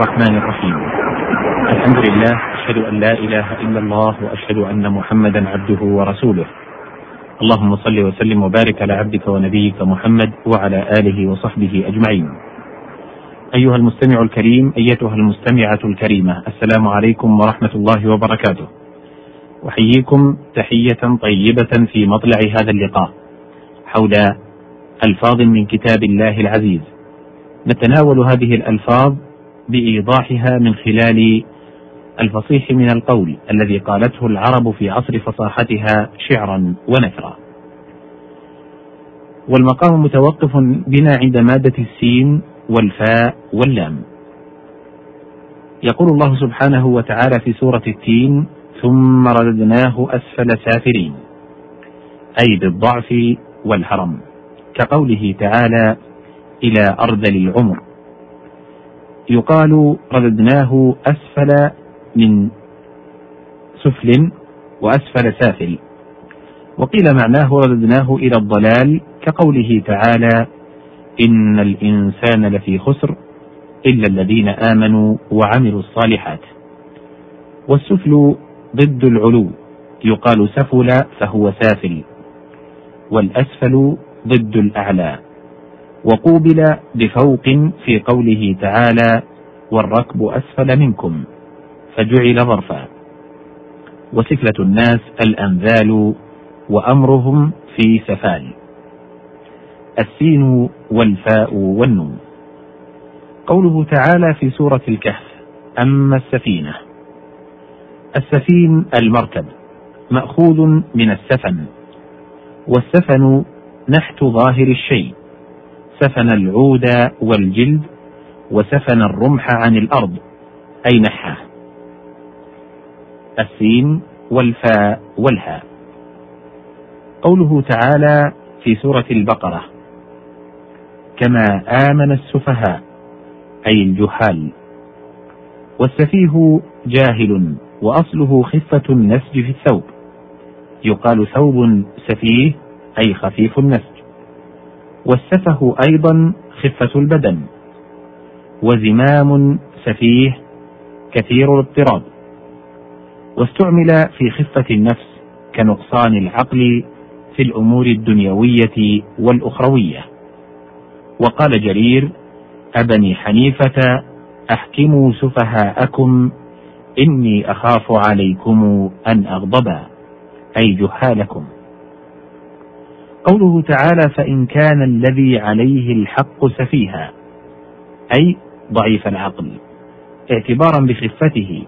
الرحمن الرحيم. الحمد لله أشهد أن لا إله إلا الله وأشهد أن محمدا عبده ورسوله. اللهم صل وسلم وبارك على عبدك ونبيك محمد وعلى آله وصحبه أجمعين. أيها المستمع الكريم أيتها المستمعة الكريمة السلام عليكم ورحمة الله وبركاته. أحييكم تحية طيبة في مطلع هذا اللقاء حول ألفاظ من كتاب الله العزيز. نتناول هذه الألفاظ بإيضاحها من خلال الفصيح من القول الذي قالته العرب في عصر فصاحتها شعرا ونثرا. والمقام متوقف بنا عند مادة السين والفاء واللام. يقول الله سبحانه وتعالى في سورة التين ثم رددناه أسفل سافرين أي بالضعف والهرم كقوله تعالى إلى أرذل العمر يقال رددناه أسفل من سفل وأسفل سافل. وقيل معناه رددناه إلى الضلال كقوله تعالى إن الإنسان لفي خسر إلا الذين آمنوا وعملوا الصالحات. والسفل ضد العلو يقال سفل فهو سافل والأسفل ضد الأعلى. وقوبل بفوق في قوله تعالى والركب أسفل منكم فجعل ظرفا. وسفلة الناس الأنذال وأمرهم في سفال. السين والفاء والنون. قوله تعالى في سورة الكهف أما السفينة. السفين المركب مأخوذ من السفن. والسفن نحت ظاهر الشيء. سفن العود والجلد وسفن الرمح عن الأرض أي نحاه السين والفاء والهاء. قوله تعالى في سورة البقرة كما آمن السفهاء أي الجهال. والسفيه جاهل وأصله خفة النسج في الثوب. يقال ثوب سفيه أي خفيف النسج. والسفه أيضا خفة البدن. وزمام سفيه كثير الاضطراب. واستعمل في خفة النفس كنقصان العقل في الأمور الدنيوية والأخروية. وقال جرير أبني حنيفة أحكموا سفهاءكم إني أخاف عليكم أن أغضبا أي جهالكم. قوله تعالى فإن كان الذي عليه الحق سفيها أي ضعيف العقل اعتبارا بخفته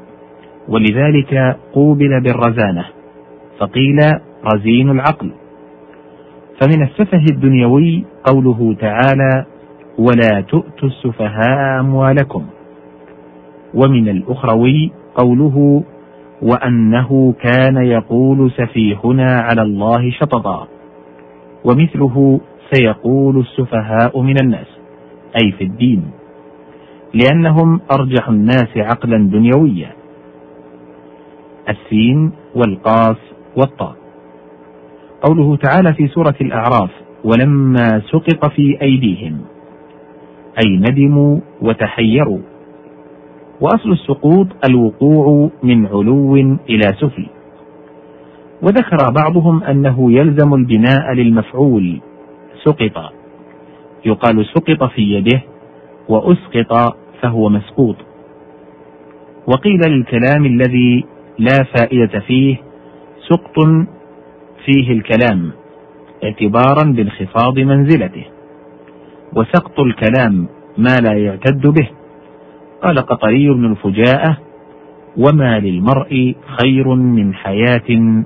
ولذلك قوبل بالرزانة فقيل رزين العقل. فمن السفه الدنيوي قوله تعالى ولا تؤتوا السفهاء أموالكم. ومن الأخروي قوله وأنه كان يقول سفيهنا على الله شططا. ومثله سيقول السفهاء من الناس أي في الدين لأنهم أرجح الناس عقلا دنيويا. السين والقاف والطاء. قوله تعالى في سورة الأعراف ولما سقط في أيديهم أي ندموا وتحيروا. وأصل السقوط الوقوع من علو إلى سفل وذكر بعضهم أنه يلزم البناء للمفعول. سقط. يقال سقط في يده وأسقط فهو مسقوط. وقيل للكلام الذي لا فائدة فيه سقط فيه الكلام اعتبارا بانخفاض منزلته. وسقط الكلام ما لا يعتد به. قال قطري بن الفجاءة وما للمرء خير من حياة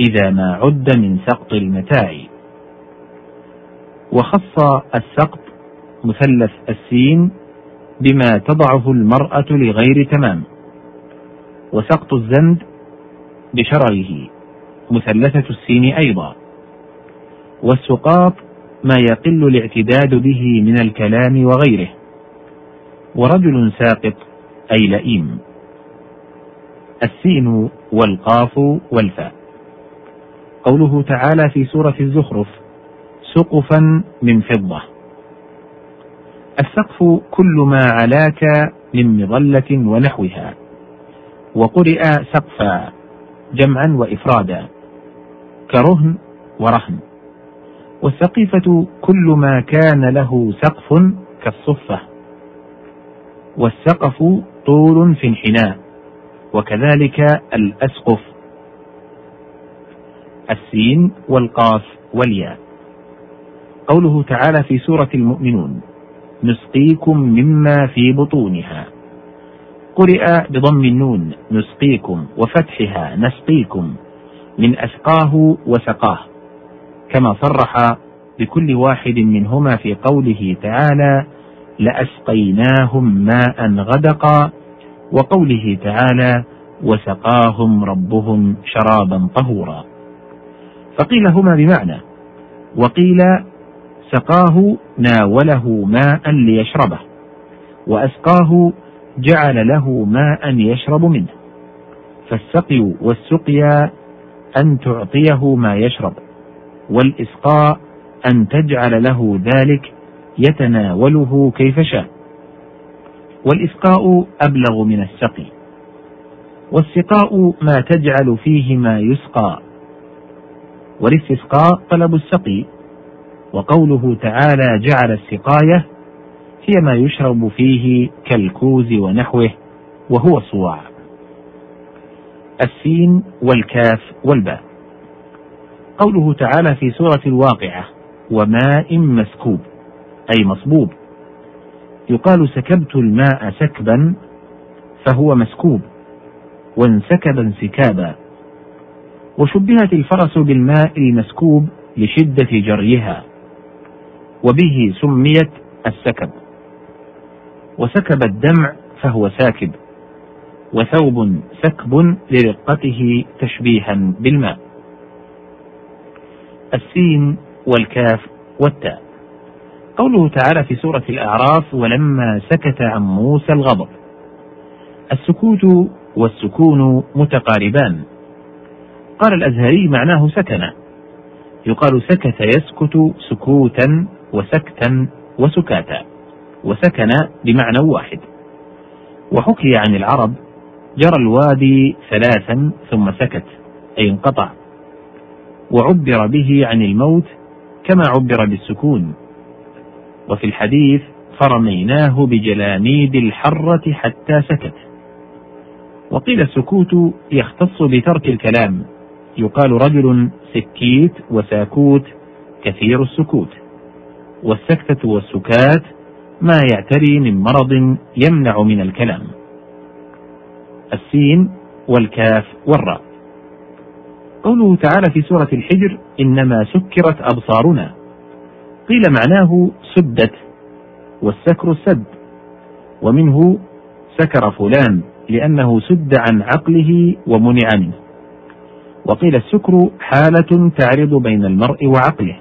إذا ما عد من سقط المتاع. وخص السقط مثلث السين بما تضعه المرأة لغير تمام. وسقط الزند بشرره مثلثة السين أيضا. والسقاط ما يقل الاعتداد به من الكلام وغيره. ورجل ساقط أي لئيم. السين والقاف والفاء. قوله تعالى في سورة الزخرف سقفا من فضة. السقف كل ما علاك من مظلة ونحوها وقرئ سقفا جمعا وإفرادا كرهن ورهن. والسقيفة كل ما كان له سقف كالصفة والسقف طول في انحناء وكذلك الأسقف السين والقاف والياء. قوله تعالى في سورة المؤمنون نسقيكم مما في بطونها. قرئ بضم النون نسقيكم وفتحها نسقيكم من أسقاه وسقاه. كما صرح بكل واحد منهما في قوله تعالى لأسقيناهم ماء غدقا. وقوله تعالى وسقاهم ربهم شرابا طهورا. فقيل هما بمعنى. وقيل سقاه ناوله ماء ليشربه. وأسقاه جعل له ماء يشرب منه. فالسقي والسقيا أن تعطيه ما يشرب والإسقاء أن تجعل له ذلك يتناوله كيف شاء. والإسقاء أبلغ من السقي. والسقاء ما تجعل فيه ما يسقى. والاستسقاء طلب السقي. وقوله تعالى جعل السقاية هي ما يشرب فيه كالكوز ونحوه وهو الصواع. السين والكاف والباء. قوله تعالى في سورة الواقعة وماء مسكوب أي مصبوب. يقال سكبت الماء سكبا فهو مسكوب وانسكب انسكابا وشبهت الفرس بالماء المسكوب لشدة جريها وبه سميت السكب. وسكب الدمع فهو ساكب وثوب سكب لرقته تشبيها بالماء. السين والكاف والتاء. قوله تعالى في سورة الأعراف ولما سكت عن موسى الغضب السكوت والسكون متقاربان. قال الأزهري معناه سكن. يقال سكت يسكت سكوتا وسكتا وسكاتا. وسكن بمعنى واحد. وحكي عن العرب جرى الوادي ثلاثا ثم سكت أي انقطع. وعبر به عن الموت كما عبر بالسكون. وفي الحديث فرميناه بجلاميد الحرة حتى سكت. وقيل السكوت يختص بترك الكلام. يقال رجل سكيت وساكوت كثير السكوت والسكتة والسكات ما يعتري من مرض يمنع من الكلام. السين والكاف والراء. قوله تعالى في سورة الحجر إنما سكرت أبصارنا. قيل معناه سدت والسكر السد ومنه سكر فلان لأنه سد عن عقله ومنع منه. وقيل السكر حالة تعرض بين المرء وعقله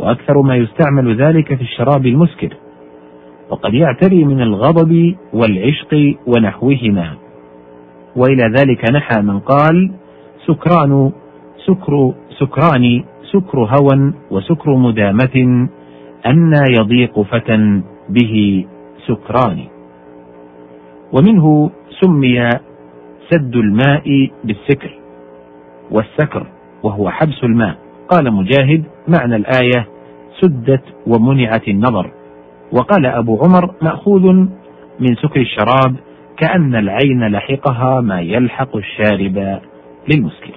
وأكثر ما يستعمل ذلك في الشراب المسكر وقد يعتري من الغضب والعشق ونحوهما. وإلى ذلك نحى من قال سكران سكر سكران سكر هوى وسكر مدامة أن يضيق فتى به سكران. ومنه سمي سد الماء بالسكر. والسكر وهو حبس الماء. قال مجاهد معنى الآية سدت ومنعت النظر. وقال أبو عمر مأخوذ من سكر الشراب كأن العين لحقها ما يلحق الشارب للمسكر.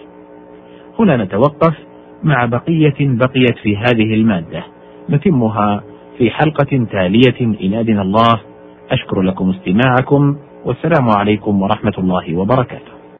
هنا نتوقف مع بقية بقيت في هذه المادة. نتمها في حلقة تالية إن أذن الله. أشكر لكم استماعكم والسلام عليكم ورحمة الله وبركاته.